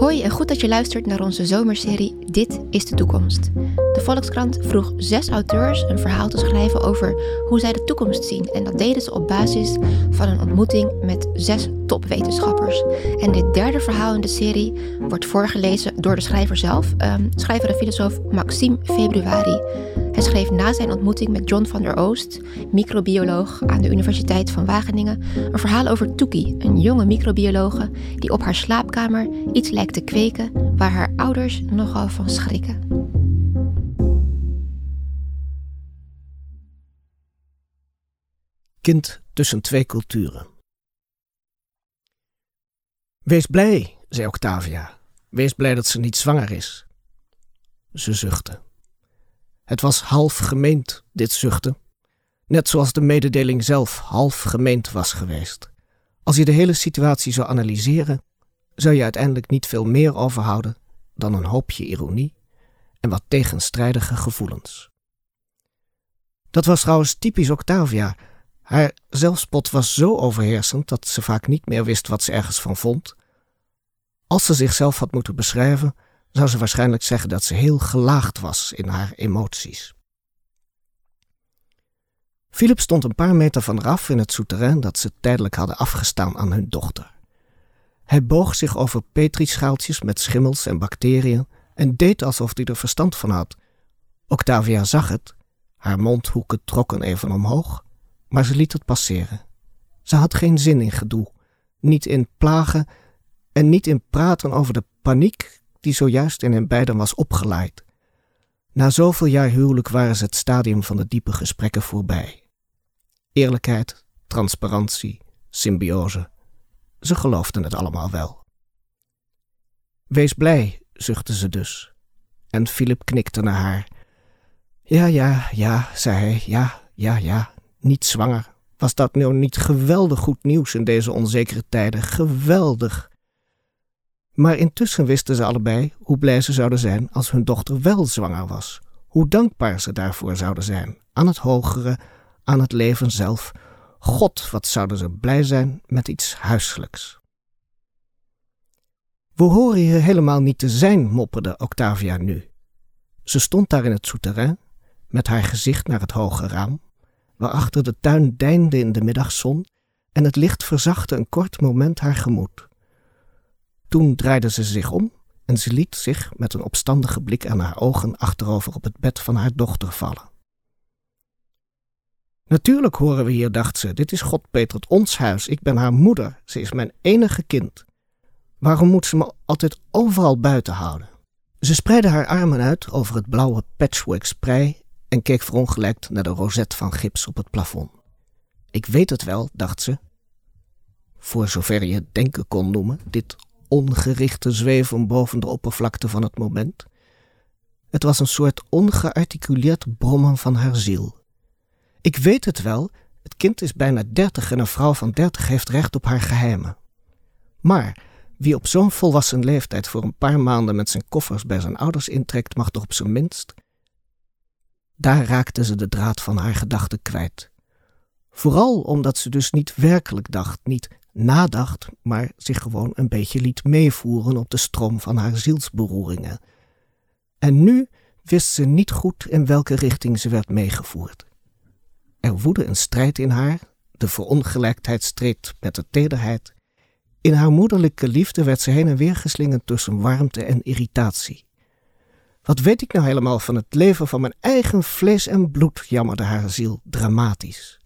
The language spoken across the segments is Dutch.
Hoi en goed dat je luistert naar onze zomerserie Dit is de toekomst. De Volkskrant vroeg zes auteurs een verhaal te schrijven over hoe zij de toekomst zien. En dat deden ze op basis van een ontmoeting met zes topwetenschappers. En dit derde verhaal in de serie wordt voorgelezen door de schrijver zelf, um, schrijver en filosoof Maxime Februari. Hij schreef na zijn ontmoeting met John van der Oost, microbioloog aan de Universiteit van Wageningen, een verhaal over Toekie, een jonge microbiologe die op haar slaapkamer iets lijkt te kweken waar haar ouders nogal van schrikken. Kind tussen twee culturen. Wees blij, zei Octavia. Wees blij dat ze niet zwanger is. Ze zuchtte. Het was half gemeend, dit zuchten. Net zoals de mededeling zelf half gemeend was geweest. Als je de hele situatie zou analyseren, zou je uiteindelijk niet veel meer overhouden dan een hoopje ironie en wat tegenstrijdige gevoelens. Dat was trouwens typisch Octavia. Haar zelfspot was zo overheersend dat ze vaak niet meer wist wat ze ergens van vond. Als ze zichzelf had moeten beschrijven, zou ze waarschijnlijk zeggen dat ze heel gelaagd was in haar emoties. Philip stond een paar meter van eraf in het souterrain dat ze tijdelijk hadden afgestaan aan hun dochter. Hij boog zich over petrischaaltjes met schimmels en bacteriën en deed alsof hij er verstand van had. Octavia zag het, haar mondhoeken trokken even omhoog, maar ze liet het passeren. Ze had geen zin in gedoe, niet in plagen en niet in praten over de paniek die zojuist in hen beiden was opgeleid. Na zoveel jaar huwelijk waren ze het stadium van de diepe gesprekken voorbij. Eerlijkheid, transparantie, symbiose. Ze geloofden het allemaal wel. Wees blij, zuchtte ze dus. En Philip knikte naar haar. Ja, ja, ja, zei hij, ja, ja, ja, niet zwanger. Was dat nou niet geweldig goed nieuws in deze onzekere tijden? Geweldig. Maar intussen wisten ze allebei hoe blij ze zouden zijn als hun dochter wel zwanger was. Hoe dankbaar ze daarvoor zouden zijn. Aan het hogere, aan het leven zelf. God, wat zouden ze blij zijn met iets huiselijks. We horen hier helemaal niet te zijn, mopperde Octavia nu. Ze stond daar in het souterrain, met haar gezicht naar het hoge raam, waarachter de tuin deinde in de middagzon en het licht verzachtte een kort moment haar gemoed. Toen draaide ze zich om en ze liet zich met een opstandige blik aan haar ogen achterover op het bed van haar dochter vallen. Natuurlijk horen we hier, dacht ze, dit is God Petrot ons huis, ik ben haar moeder, ze is mijn enige kind. Waarom moet ze me altijd overal buiten houden? Ze spreidde haar armen uit over het blauwe patchwork sprei en keek verongelijkt naar de rozet van gips op het plafond. Ik weet het wel, dacht ze. Voor zover je het denken kon noemen, dit ongerichte zweven boven de oppervlakte van het moment. Het was een soort ongearticuleerd brommen van haar ziel. Ik weet het wel, het kind is bijna dertig en een vrouw van dertig heeft recht op haar geheimen. Maar wie op zo'n volwassen leeftijd voor een paar maanden met zijn koffers bij zijn ouders intrekt, mag toch op zijn minst. Daar raakte ze de draad van haar gedachten kwijt. Vooral omdat ze dus niet werkelijk dacht, niet nadacht, maar zich gewoon een beetje liet meevoeren op de stroom van haar zielsberoeringen. En nu wist ze niet goed in welke richting ze werd meegevoerd. Er woedde een strijd in haar, de verongelijkheid streed met de tederheid. In haar moederlijke liefde werd ze heen en weer geslingerd tussen warmte en irritatie. Wat weet ik nou helemaal van het leven van mijn eigen vlees en bloed, jammerde haar ziel dramatisch.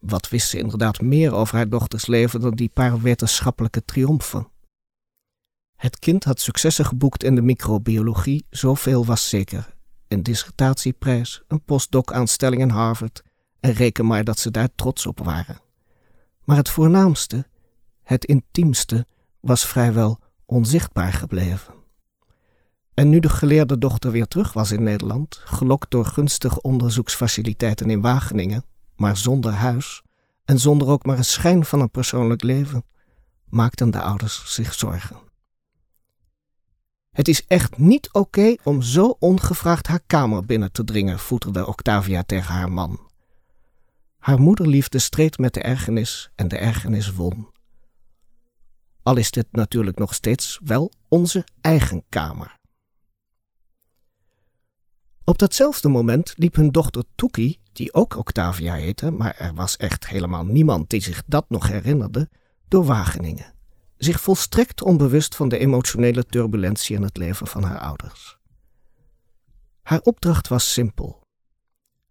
Wat wist ze inderdaad meer over haar dochters leven dan die paar wetenschappelijke triomfen? Het kind had successen geboekt in de microbiologie, zoveel was zeker. Een dissertatieprijs, een postdoc-aanstelling in Harvard, en reken maar dat ze daar trots op waren. Maar het voornaamste, het intiemste, was vrijwel onzichtbaar gebleven. En nu de geleerde dochter weer terug was in Nederland, gelokt door gunstige onderzoeksfaciliteiten in Wageningen, maar zonder huis en zonder ook maar een schijn van een persoonlijk leven, maakten de ouders zich zorgen. Het is echt niet oké om zo ongevraagd haar kamer binnen te dringen, voeterde Octavia tegen haar man. Haar moederliefde streed met de ergernis en de ergernis won. Al is dit natuurlijk nog steeds wel onze eigen kamer. Op datzelfde moment liep hun dochter Toekie, die ook Octavia heette, maar er was echt helemaal niemand die zich dat nog herinnerde, door Wageningen. Zich volstrekt onbewust van de emotionele turbulentie in het leven van haar ouders. Haar opdracht was simpel.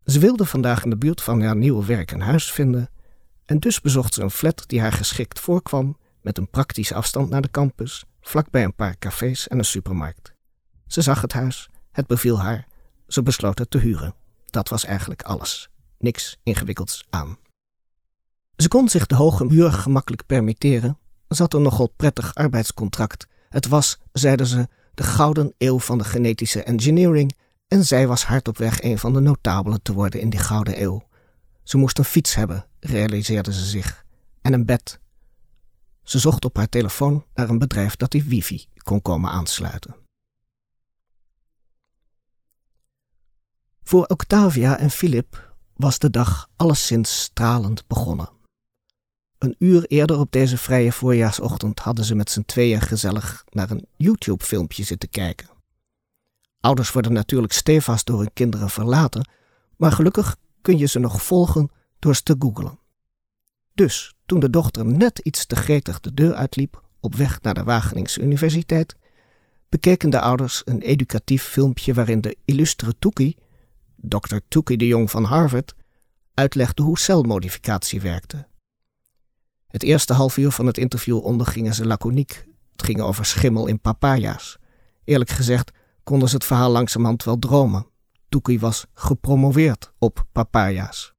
Ze wilde vandaag in de buurt van haar nieuwe werk een huis vinden en dus bezocht ze een flat die haar geschikt voorkwam met een praktische afstand naar de campus, vlakbij een paar cafés en een supermarkt. Ze zag het huis, het beviel haar, ze besloot het te huren. Dat was eigenlijk alles. Niks ingewikkelds aan. Ze kon zich de hoge huur gemakkelijk permitteren. Ze had een nogal prettig arbeidscontract. Het was, zeiden ze, de gouden eeuw van de genetische engineering en zij was hard op weg een van de notabelen te worden in die gouden eeuw. Ze moest een fiets hebben, realiseerde ze zich, en een bed. Ze zocht op haar telefoon naar een bedrijf dat die wifi kon komen aansluiten. Voor Octavia en Philip was de dag alleszins stralend begonnen. Een uur eerder op deze vrije voorjaarsochtend hadden ze met z'n tweeën gezellig naar een YouTube-filmpje zitten kijken. Ouders worden natuurlijk stevast door hun kinderen verlaten, maar gelukkig kun je ze nog volgen door ze te googlen. Dus, toen de dochter net iets te gretig de deur uitliep, op weg naar de Wageningse Universiteit, bekeken de ouders een educatief filmpje waarin de illustere Toekie, Dr. Toekie de Jong van Harvard, uitlegde hoe celmodificatie werkte. Het eerste half uur van het interview ondergingen ze laconiek. Het ging over schimmel in papaya's. Eerlijk gezegd konden ze het verhaal langzamerhand wel dromen. Toekie was gepromoveerd op papaya's.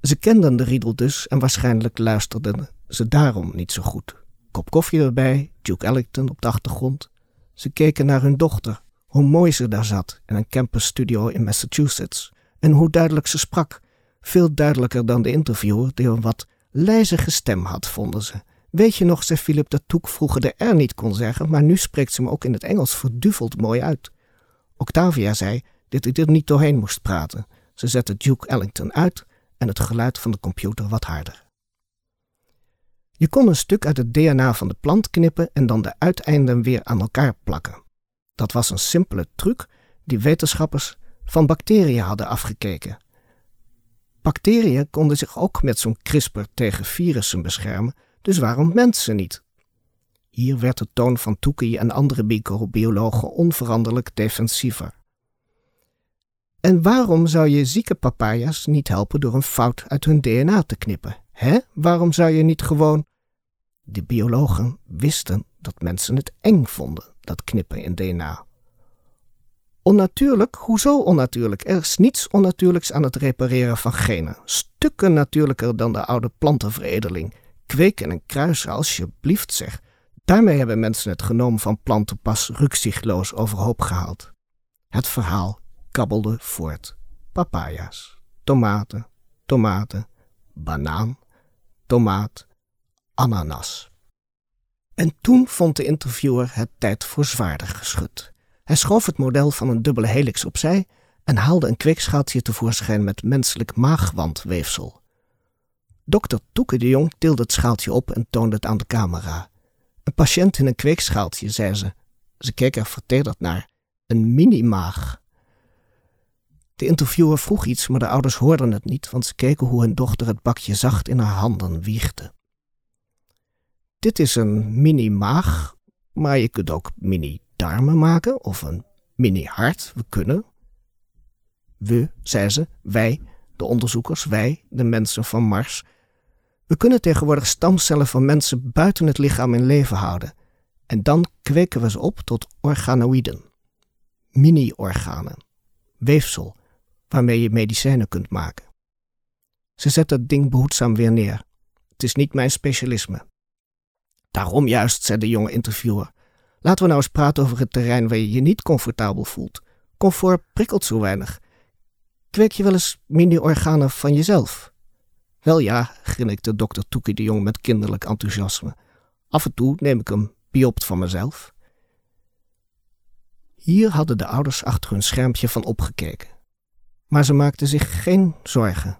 Ze kenden de riedel dus en waarschijnlijk luisterden ze daarom niet zo goed. Kop koffie erbij, Duke Ellington op de achtergrond. Ze keken naar hun dochter, hoe mooi ze daar zat in een campusstudio in Massachusetts. En hoe duidelijk ze sprak. Veel duidelijker dan de interviewer, die een wat lijzige stem had, vonden ze. Weet je nog, zei Philip, dat Toek vroeger de R niet kon zeggen, maar nu spreekt ze hem ook in het Engels verduveld mooi uit. Octavia zei dat hij er niet doorheen moest praten. Ze zette Duke Ellington uit en het geluid van de computer wat harder. Je kon een stuk uit het DNA van de plant knippen en dan de uiteinden weer aan elkaar plakken. Dat was een simpele truc die wetenschappers van bacteriën hadden afgekeken. Bacteriën konden zich ook met zo'n CRISPR tegen virussen beschermen, dus waarom mensen niet? Hier werd de toon van Toekie en andere microbiologen onveranderlijk defensiever. En waarom zou je zieke papaya's niet helpen door een fout uit hun DNA te knippen? Hè? Waarom zou je niet gewoon. De biologen wisten dat mensen het eng vonden, dat knippen in DNA. Onnatuurlijk? Hoezo onnatuurlijk? Er is niets onnatuurlijks aan het repareren van genen. Stukken natuurlijker dan de oude plantenveredeling. Kweken en kruisen, alsjeblieft zeg. Daarmee hebben mensen het genoom van planten pas rukzichtloos overhoop gehaald. Het verhaal kabbelde voort. Papaya's, tomaten, tomaten, banaan, tomaat, ananas. En toen vond de interviewer het tijd voor zwaarder geschud. Hij schoof het model van een dubbele helix opzij en haalde een kweekschaaltje tevoorschijn met menselijk maagwandweefsel. Dokter Toeke de Jong tilde het schaaltje op en toonde het aan de camera. Een patiënt in een kweekschaaltje, zei ze. Ze keek er vertederd naar. Een mini-maag. De interviewer vroeg iets, maar de ouders hoorden het niet, want ze keken hoe hun dochter het bakje zacht in haar handen wiegde. Dit is een mini-maag, maar je kunt ook mini-darmen maken of een mini-hart. We kunnen. We, zei ze, wij, de onderzoekers, wij, de mensen van Mars. We kunnen tegenwoordig stamcellen van mensen buiten het lichaam in leven houden. En dan kweken we ze op tot organoïden. Mini-organen. Weefsel waarmee je medicijnen kunt maken. Ze zet het ding behoedzaam weer neer. Het is niet mijn specialisme. Daarom juist, zei de jonge interviewer. Laten we nou eens praten over het terrein waar je je niet comfortabel voelt. Comfort prikkelt zo weinig. Kweek je wel eens mini-organen van jezelf? Wel ja, grinnikte dokter Toekie de Jong met kinderlijk enthousiasme. Af en toe neem ik een biopt van mezelf. Hier hadden de ouders achter hun schermpje van opgekeken. Maar ze maakten zich geen zorgen.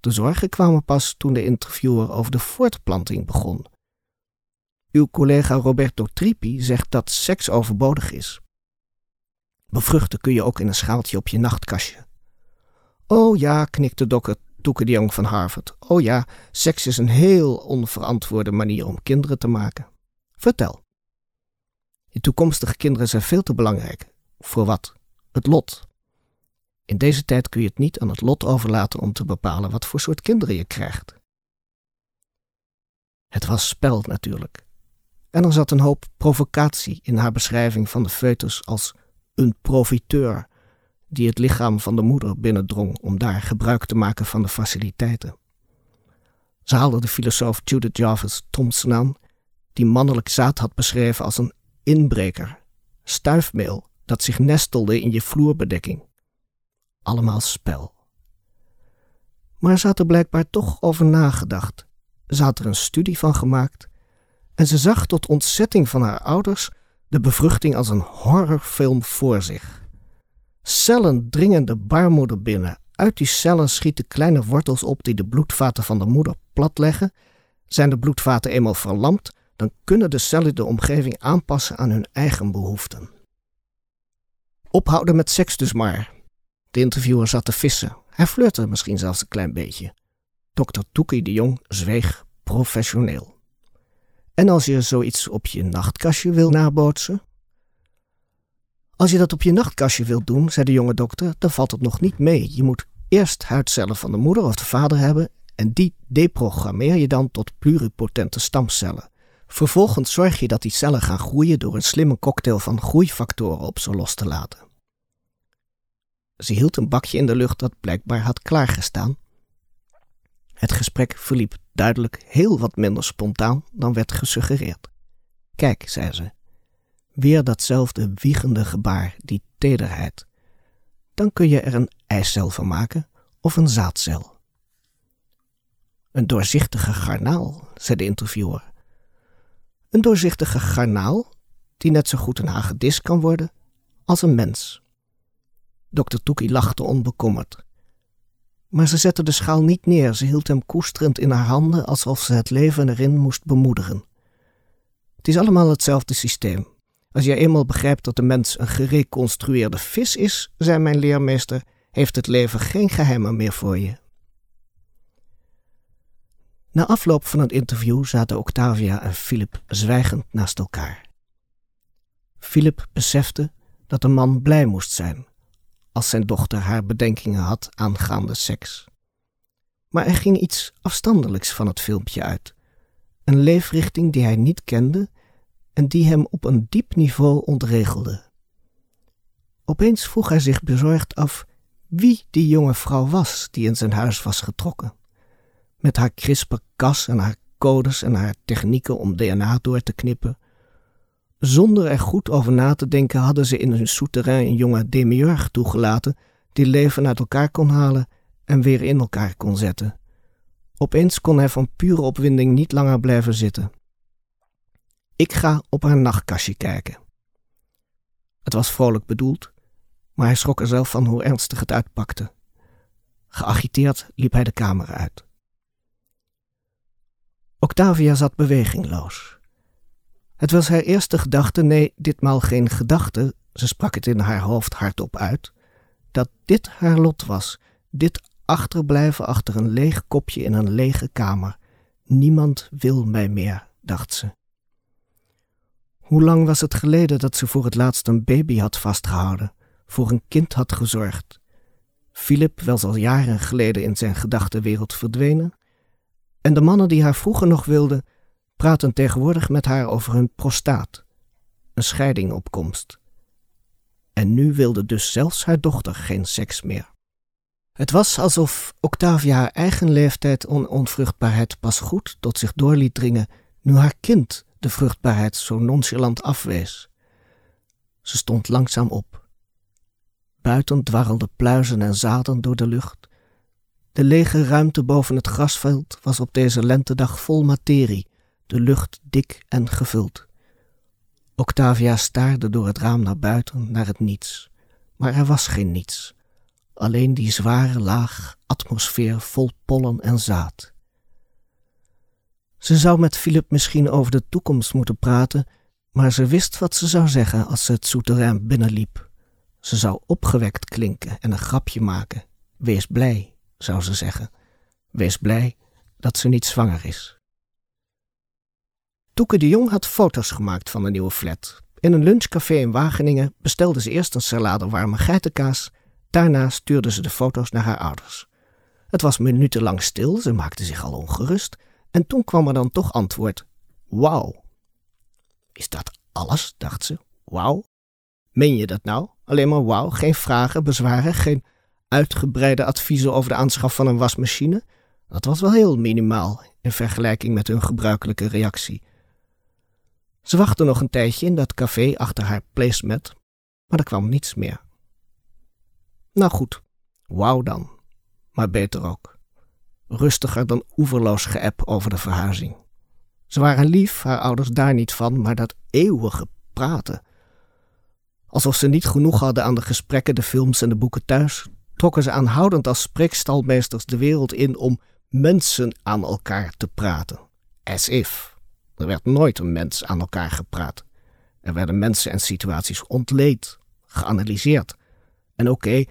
De zorgen kwamen pas toen de interviewer over de voortplanting begon. Uw collega Roberto Trippi zegt dat seks overbodig is. Bevruchten kun je ook in een schaaltje op je nachtkastje. Oh ja, knikte dokter Toeke de Jong van Harvard. Oh ja, seks is een heel onverantwoorde manier om kinderen te maken. Vertel. Je toekomstige kinderen zijn veel te belangrijk. Voor wat? Het lot. In deze tijd kun je het niet aan het lot overlaten om te bepalen wat voor soort kinderen je krijgt. Het was spel natuurlijk. En er zat een hoop provocatie in haar beschrijving van de foetus als een profiteur die het lichaam van de moeder binnendrong om daar gebruik te maken van de faciliteiten. Ze haalde de filosoof Judith Jarvis Thompson aan, die mannelijk zaad had beschreven als een inbreker, stuifmeel dat zich nestelde in je vloerbedekking. Allemaal spel. Maar ze had er blijkbaar toch over nagedacht. Ze had er een studie van gemaakt en ze zag tot ontzetting van haar ouders de bevruchting als een horrorfilm voor zich. Cellen dringen de baarmoeder binnen. Uit die cellen schieten kleine wortels op die de bloedvaten van de moeder platleggen. Zijn de bloedvaten eenmaal verlamd, dan kunnen de cellen de omgeving aanpassen aan hun eigen behoeften. Ophouden met seks dus maar. De interviewer zat te vissen. Hij flirte misschien zelfs een klein beetje. Dr. Toekie de Jong zweeg professioneel. En als je zoiets op je nachtkastje wil nabootsen? Als je dat op je nachtkastje wilt doen, zei de jonge dokter, dan valt het nog niet mee. Je moet eerst huidcellen van de moeder of de vader hebben en die deprogrammeer je dan tot pluripotente stamcellen. Vervolgens zorg je dat die cellen gaan groeien door een slimme cocktail van groeifactoren op ze los te laten. Ze hield een bakje in de lucht dat blijkbaar had klaargestaan. Het gesprek verliep duidelijk heel wat minder spontaan dan werd gesuggereerd. Kijk, zei ze, weer datzelfde wiegende gebaar, die tederheid. Dan kun je er een eicel van maken of een zaadcel. Een doorzichtige garnaal, zei de interviewer. Een doorzichtige garnaal die net zo goed een hagedis kan worden als een mens. Dokter Toekie lachte onbekommerd. Maar ze zette de schaal niet neer, ze hield hem koesterend in haar handen alsof ze het leven erin moest bemoedigen. Het is allemaal hetzelfde systeem. Als je eenmaal begrijpt dat de mens een gereconstrueerde vis is, zei mijn leermeester, heeft het leven geen geheimen meer voor je. Na afloop van het interview zaten Octavia en Philip zwijgend naast elkaar. Philip besefte dat een man blij moest zijn als zijn dochter haar bedenkingen had aangaande seks. Maar er ging iets afstandelijks van het filmpje uit, een leefrichting die hij niet kende en die hem op een diep niveau ontregelde. Opeens vroeg hij zich bezorgd af wie die jonge vrouw was die in zijn huis was getrokken. Met haar CRISPR-Cas en haar codes en haar technieken om DNA door te knippen. Zonder er goed over na te denken hadden ze in hun souterrain een jonge demiurg toegelaten die leven uit elkaar kon halen en weer in elkaar kon zetten. Opeens kon hij van pure opwinding niet langer blijven zitten. Ik ga op haar nachtkastje kijken. Het was vrolijk bedoeld, maar hij schrok er zelf van hoe ernstig het uitpakte. Geagiteerd liep hij de kamer uit. Octavia zat bewegingloos. Het was haar eerste gedachte, nee, ditmaal geen gedachte, ze sprak het in haar hoofd hardop uit, dat dit haar lot was, dit achterblijven achter een leeg kopje in een lege kamer. Niemand wil mij meer, dacht ze. Hoe lang was het geleden dat ze voor het laatst een baby had vastgehouden, voor een kind had gezorgd? Philip was al jaren geleden in zijn gedachtenwereld verdwenen, en de mannen die haar vroeger nog wilden, praten tegenwoordig met haar over hun prostaat, een scheiding op komst. En nu wilde dus zelfs haar dochter geen seks meer. Het was alsof Octavia haar eigen leeftijd en onvruchtbaarheid pas goed tot zich door liet dringen nu haar kind de vruchtbaarheid zo nonchalant afwees. Ze stond langzaam op. Buiten dwarrelden pluizen en zaden door de lucht. De lege ruimte boven het grasveld was op deze lentedag vol materie, de lucht dik en gevuld. Octavia staarde door het raam naar buiten, naar het niets. Maar er was geen niets. Alleen die zware laag atmosfeer vol pollen en zaad. Ze zou met Philip misschien over de toekomst moeten praten, maar ze wist wat ze zou zeggen als ze het souterrain binnenliep. Ze zou opgewekt klinken en een grapje maken. Wees blij, zou ze zeggen. Wees blij dat ze niet zwanger is. Toeke de Jong had foto's gemaakt van de nieuwe flat. In een lunchcafé in Wageningen bestelde ze eerst een salade warme geitenkaas. Daarna stuurde ze de foto's naar haar ouders. Het was minutenlang stil, ze maakte zich al ongerust. En toen kwam er dan toch antwoord: Wauw. Is dat alles? dacht ze. Wauw. Meen je dat nou? Alleen maar wauw, geen vragen, bezwaren, geen uitgebreide adviezen over de aanschaf van een wasmachine? Dat was wel heel minimaal in vergelijking met hun gebruikelijke reactie. Ze wachtte nog een tijdje in dat café achter haar placemat, maar er kwam niets meer. Nou goed, wauw dan, maar beter ook. Rustiger dan oeverloos geëp over de verhuizing. Ze waren lief, haar ouders daar niet van, maar dat eeuwige praten. Alsof ze niet genoeg hadden aan de gesprekken, de films en de boeken thuis, trokken ze aanhoudend als spreekstalmeesters de wereld in om mensen aan elkaar te praten. As if. Er werd nooit een mens aan elkaar gepraat. Er werden mensen en situaties ontleed, geanalyseerd. En oké,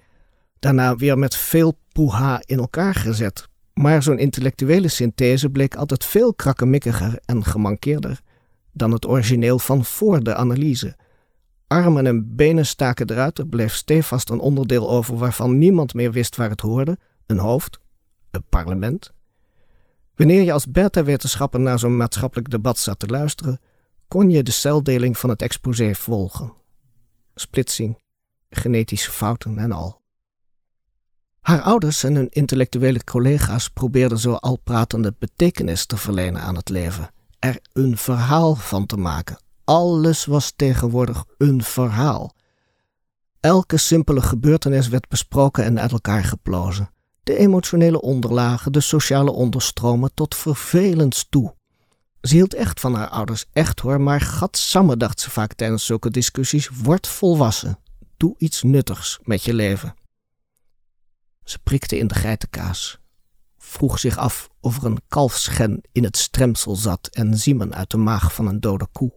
daarna weer met veel poeha in elkaar gezet. Maar zo'n intellectuele synthese bleek altijd veel krakkemikkiger en gemankeerder dan het origineel van voor de analyse. Armen en benen staken eruit, er bleef stevast een onderdeel over waarvan niemand meer wist waar het hoorde: een hoofd, een parlement, Wanneer je als beta-wetenschapper naar zo'n maatschappelijk debat zat te luisteren, kon je de celdeling van het exposé volgen. Splitsing, genetische fouten en al. Haar ouders en hun intellectuele collega's probeerden zo al pratende betekenis te verlenen aan het leven, er een verhaal van te maken. Alles was tegenwoordig een verhaal. Elke simpele gebeurtenis werd besproken en uit elkaar geplozen de emotionele onderlagen, de sociale onderstromen tot vervelend toe. Ze hield echt van haar ouders, echt hoor, maar gadsamme dacht ze vaak tijdens zulke discussies, word volwassen. Doe iets nuttigs met je leven. Ze prikte in de geitenkaas, vroeg zich af of er een kalfsgen in het stremsel zat en ziemen uit de maag van een dode koe.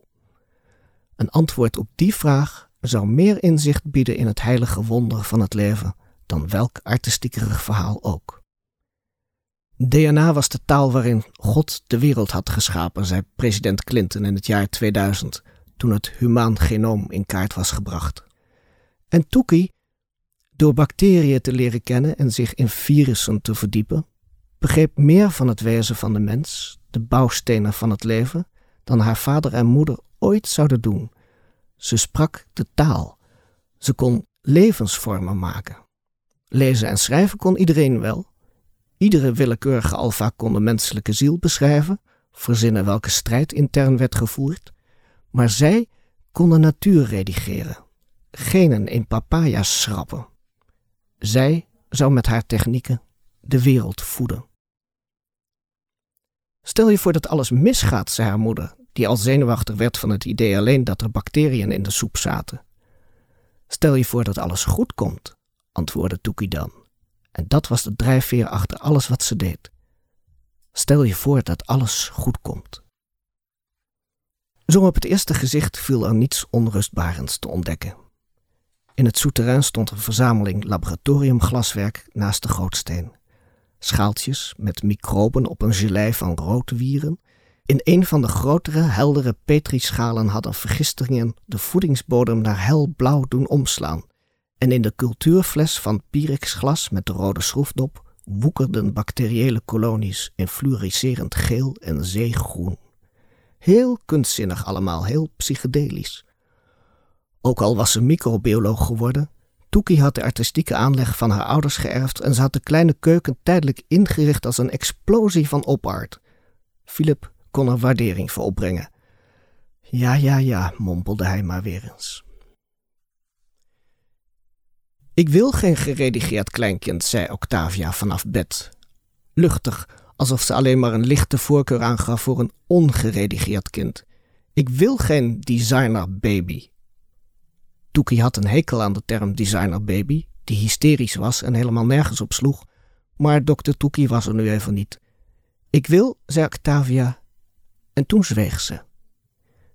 Een antwoord op die vraag zou meer inzicht bieden in het heilige wonder van het leven dan welk artistiekerig verhaal ook. DNA was de taal waarin God de wereld had geschapen, zei president Clinton in het jaar 2000, toen het humaan genoom in kaart was gebracht. En Toekie, door bacteriën te leren kennen en zich in virussen te verdiepen, begreep meer van het wezen van de mens, de bouwstenen van het leven, dan haar vader en moeder ooit zouden doen. Ze sprak de taal. Ze kon levensvormen maken. Lezen en schrijven kon iedereen wel. Iedere willekeurige alfa kon de menselijke ziel beschrijven, verzinnen welke strijd intern werd gevoerd. Maar zij kon de natuur redigeren, genen in papaya schrappen. Zij zou met haar technieken de wereld voeden. Stel je voor dat alles misgaat, zei haar moeder, die al zenuwachtig werd van het idee alleen dat er bacteriën in de soep zaten. Stel je voor dat alles goed komt, antwoordde Toekie dan. En dat was de drijfveer achter alles wat ze deed. Stel je voor dat alles goed komt. Zo op het eerste gezicht viel er niets onrustbarends te ontdekken. In het souterrain stond een verzameling laboratoriumglaswerk naast de gootsteen. Schaaltjes met microben op een gelei van roodwieren. In een van de grotere, heldere petrischalen hadden vergisteringen de voedingsbodem naar helblauw doen omslaan en in de cultuurfles van Pyrex glas met de rode schroefdop woekerden bacteriële kolonies in fluoriserend geel en zeegroen. Heel kunstzinnig allemaal, heel psychedelisch. Ook al was ze microbioloog geworden, Toekie had de artistieke aanleg van haar ouders geërfd en ze had de kleine keuken tijdelijk ingericht als een explosie van opart. Philip kon er waardering voor opbrengen. Ja, ja, ja, mompelde hij maar weer eens. Ik wil geen geredigeerd kleinkind, zei Octavia vanaf bed. Luchtig, alsof ze alleen maar een lichte voorkeur aangaf voor een ongeredigeerd kind. Ik wil geen designer baby. Toekie had een hekel aan de term designer baby, die hysterisch was en helemaal nergens op sloeg, maar dokter Toekie was er nu even niet. Ik wil, zei Octavia, En toen zweeg ze.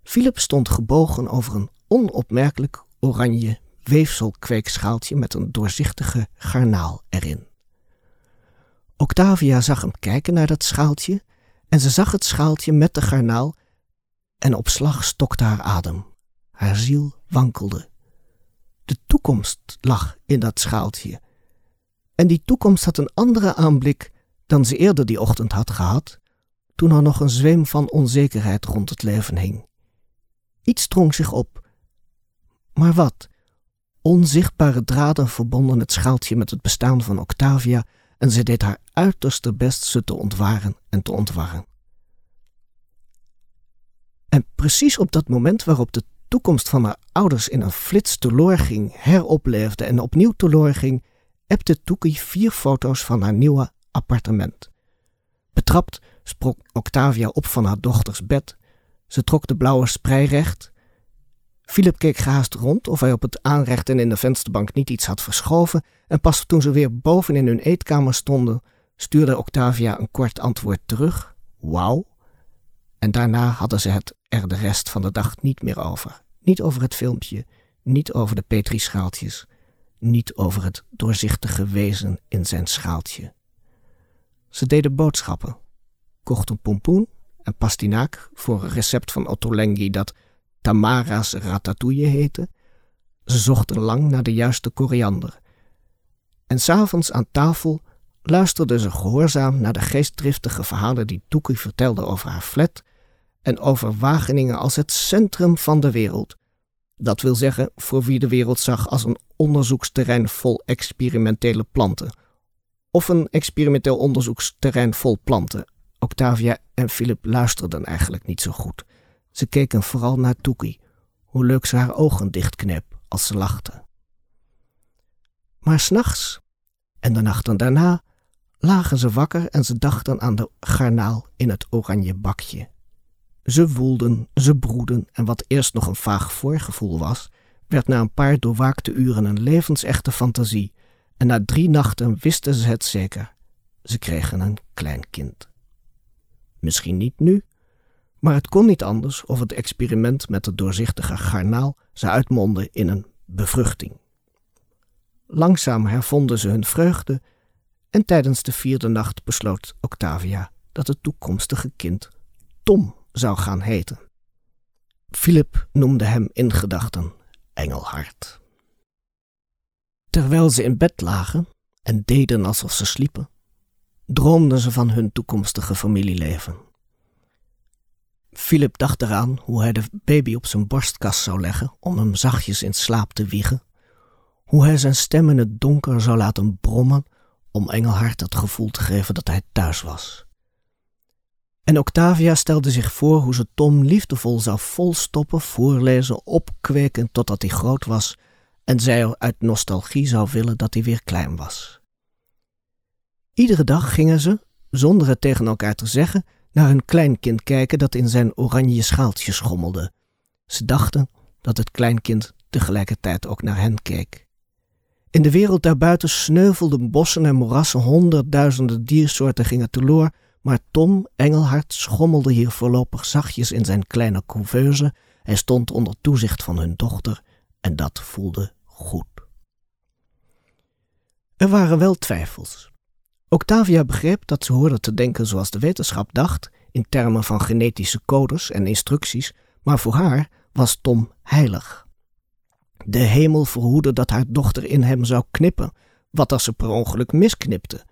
Philip stond gebogen over een onopmerkelijk oranje weefselkweekschaaltje met een doorzichtige garnaal erin. Octavia zag hem kijken naar dat schaaltje en ze zag het schaaltje met de garnaal en op slag stokte haar adem. Haar ziel wankelde. De toekomst lag in dat schaaltje. En die toekomst had een andere aanblik dan ze eerder die ochtend had gehad, toen er nog een zweem van onzekerheid rond het leven hing. Iets drong zich op. Maar wat? Onzichtbare draden verbonden het schaaltje met het bestaan van Octavia en ze deed haar uiterste best ze te ontwaren en te ontwarren. En precies op dat moment waarop de toekomst van haar ouders in een flits teloor ging, heropleefde en opnieuw teloor ging, ebte Toekie vier foto's van haar nieuwe appartement. Betrapt sprong Octavia op van haar dochters bed. Ze trok de blauwe sprei recht. Philip keek gehaast rond of hij op het aanrecht en in de vensterbank niet iets had verschoven, en pas toen ze weer boven in hun eetkamer stonden, stuurde Octavia een kort antwoord terug: Wauw. En daarna hadden ze het er de rest van de dag niet meer over. Niet over het filmpje, niet over de petrischaaltjes, niet over het doorzichtige wezen in zijn schaaltje. Ze deden boodschappen, kochten pompoen en pastinaak voor een recept van Ottolenghi dat Tamara's ratatouille heette. Ze zochten lang naar de juiste koriander. En s'avonds aan tafel luisterden ze gehoorzaam naar de geestdriftige verhalen die Toekie vertelde over haar flat en over Wageningen als het centrum van de wereld. Dat wil zeggen voor wie de wereld zag als een onderzoeksterrein vol experimentele planten. Of een experimenteel onderzoeksterrein vol planten. Octavia en Philip luisterden eigenlijk niet zo goed. Ze keken vooral naar Toekie, hoe leuk ze haar ogen dichtkneep als ze lachte. Maar s'nachts en de nachten daarna lagen ze wakker en ze dachten aan de garnaal in het oranje bakje. Ze woelden, ze broeden en wat eerst nog een vaag voorgevoel was, werd na een paar doorwaakte uren een levensechte fantasie en na drie nachten wisten ze het zeker. Ze kregen een klein kind. Misschien niet nu, maar het kon niet anders of het experiment met het doorzichtige garnaal zou uitmonden in een bevruchting. Langzaam hervonden ze hun vreugde en tijdens de vierde nacht besloot Octavia dat het toekomstige kind Tom zou gaan heten. Philip noemde hem in gedachten Engelhart. Terwijl ze in bed lagen en deden alsof ze sliepen, droomden ze van hun toekomstige familieleven. Philip dacht eraan hoe hij de baby op zijn borstkast zou leggen om hem zachtjes in slaap te wiegen, hoe hij zijn stem in het donker zou laten brommen om Engelhart het gevoel te geven dat hij thuis was. En Octavia stelde zich voor hoe ze Tom liefdevol zou volstoppen, voorlezen, opkweken totdat hij groot was en zij uit nostalgie zou willen dat hij weer klein was. Iedere dag gingen ze, zonder het tegen elkaar te zeggen, naar een kleinkind kijken dat in zijn oranje schaaltje schommelde. Ze dachten dat het kleinkind tegelijkertijd ook naar hen keek. In de wereld daarbuiten sneuvelden bossen en moerassen, honderdduizenden diersoorten gingen teloor, maar Tom Engelhart schommelde hier voorlopig zachtjes in zijn kleine couveuse. Hij stond onder toezicht van hun dochter en dat voelde goed. Er waren wel twijfels. Octavia begreep dat ze hoorde te denken zoals de wetenschap dacht, in termen van genetische codes en instructies, maar voor haar was Tom heilig. De hemel verhoede dat haar dochter in hem zou knippen, wat als ze per ongeluk misknipte.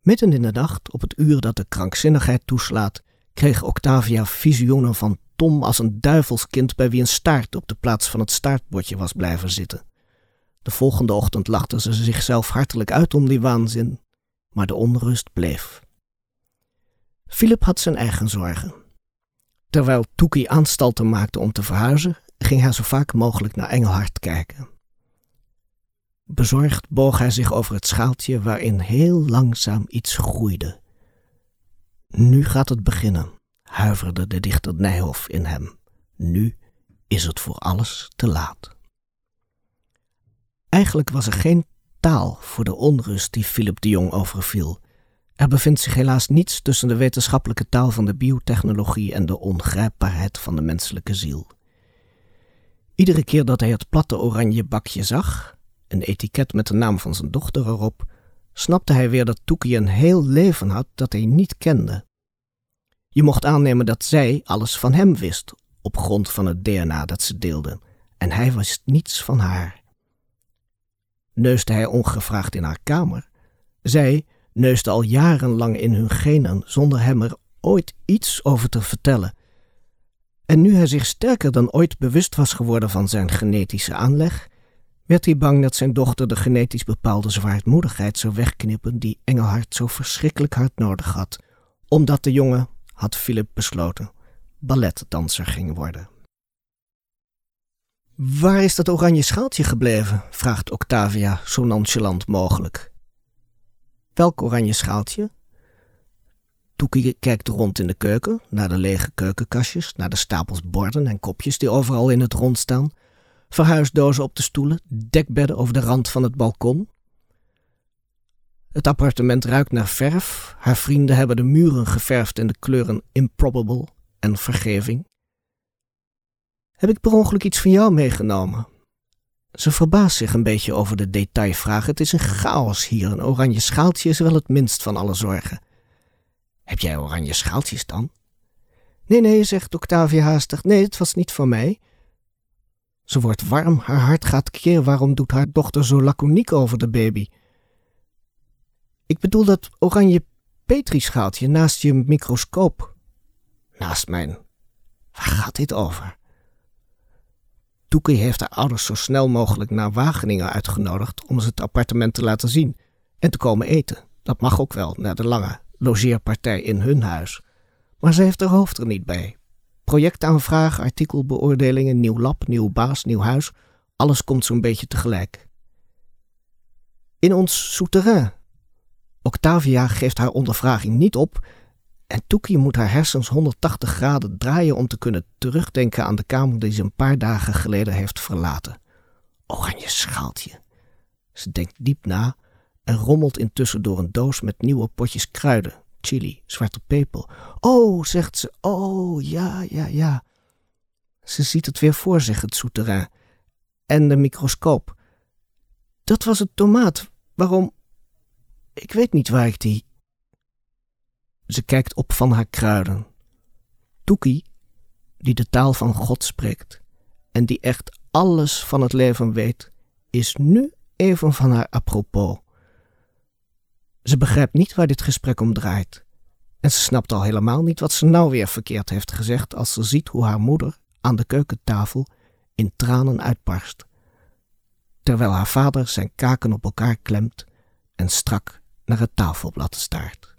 Midden in de nacht, op het uur dat de krankzinnigheid toeslaat, kreeg Octavia visioenen van Tom als een duivelskind bij wie een staart op de plaats van het staartbordje was blijven zitten. De volgende ochtend lachte ze zichzelf hartelijk uit om die waanzin, maar de onrust bleef. Philip had zijn eigen zorgen. Terwijl Toekie aanstalten maakte om te verhuizen, ging hij zo vaak mogelijk naar Engelhard kijken. Bezorgd boog hij zich over het schaaltje waarin heel langzaam iets groeide. Nu gaat het beginnen, huiverde de dichter Nijhoff in hem. Nu is het voor alles te laat. Eigenlijk was er geen taal voor de onrust die Philip de Jong overviel. Er bevindt zich helaas niets tussen de wetenschappelijke taal van de biotechnologie en de ongrijpbaarheid van de menselijke ziel. Iedere keer dat hij het platte oranje bakje zag, een etiket met de naam van zijn dochter erop, snapte hij weer dat Toekie een heel leven had dat hij niet kende. Je mocht aannemen dat zij alles van hem wist, op grond van het DNA dat ze deelden, en hij wist niets van haar. Neusde hij ongevraagd in haar kamer? Zij neusde al jarenlang in hun genen zonder hem er ooit iets over te vertellen. En nu hij zich sterker dan ooit bewust was geworden van zijn genetische aanleg, werd hij bang dat zijn dochter de genetisch bepaalde zwaardmoedigheid zou wegknippen die Engelhard zo verschrikkelijk hard nodig had, omdat de jongen, had Philip besloten, balletdanser ging worden. Waar is dat oranje schaaltje gebleven? vraagt Octavia zo nonchalant mogelijk. Welk oranje schaaltje? Toekie kijkt rond in de keuken, naar de lege keukenkastjes, naar de stapels borden en kopjes die overal in het rond staan, verhuisdozen op de stoelen, dekbedden over de rand van het balkon. Het appartement ruikt naar verf. Haar vrienden hebben de muren geverfd in de kleuren improbable en vergeving. Heb ik per ongeluk iets van jou meegenomen? Ze verbaast zich een beetje over de detailvraag. Het is een chaos hier. Een oranje schaaltje is wel het minst van alle zorgen. Heb jij oranje schaaltjes dan? Nee, nee, zegt Octavia haastig. Nee, het was niet voor mij. Ze wordt warm, haar hart gaat keer. Waarom doet haar dochter zo laconiek over de baby? Ik bedoel dat oranje petrischaaltje naast je microscoop. Naast mijn. Waar gaat dit over? Toekie heeft haar ouders zo snel mogelijk naar Wageningen uitgenodigd om ze het appartement te laten zien en te komen eten. Dat mag ook wel, na de lange logeerpartij in hun huis. Maar ze heeft haar hoofd er niet bij. Projectaanvraag, artikelbeoordelingen, nieuw lab, nieuw baas, nieuw huis. Alles komt zo'n beetje tegelijk. In ons souterrain. Octavia geeft haar ondervraging niet op en Toekie moet haar hersens 180 graden draaien om te kunnen terugdenken aan de kamer die ze een paar dagen geleden heeft verlaten. Oranje schaaltje. Ze denkt diep na en rommelt intussen door een doos met nieuwe potjes kruiden, chili, zwarte peper. Oh, zegt ze, oh, ja, ja, ja. Ze ziet het weer voor zich, het souterrain. En de microscoop. Dat was het tomaat. Waarom? Ik weet niet waar ik die. Ze kijkt op van haar kruiden. Toekie, die de taal van God spreekt en die echt alles van het leven weet, is nu even van haar apropos. Ze begrijpt niet waar dit gesprek om draait. En ze snapt al helemaal niet wat ze nou weer verkeerd heeft gezegd als ze ziet hoe haar moeder aan de keukentafel in tranen uitbarst, terwijl haar vader zijn kaken op elkaar klemt en strak naar het tafelblad staart.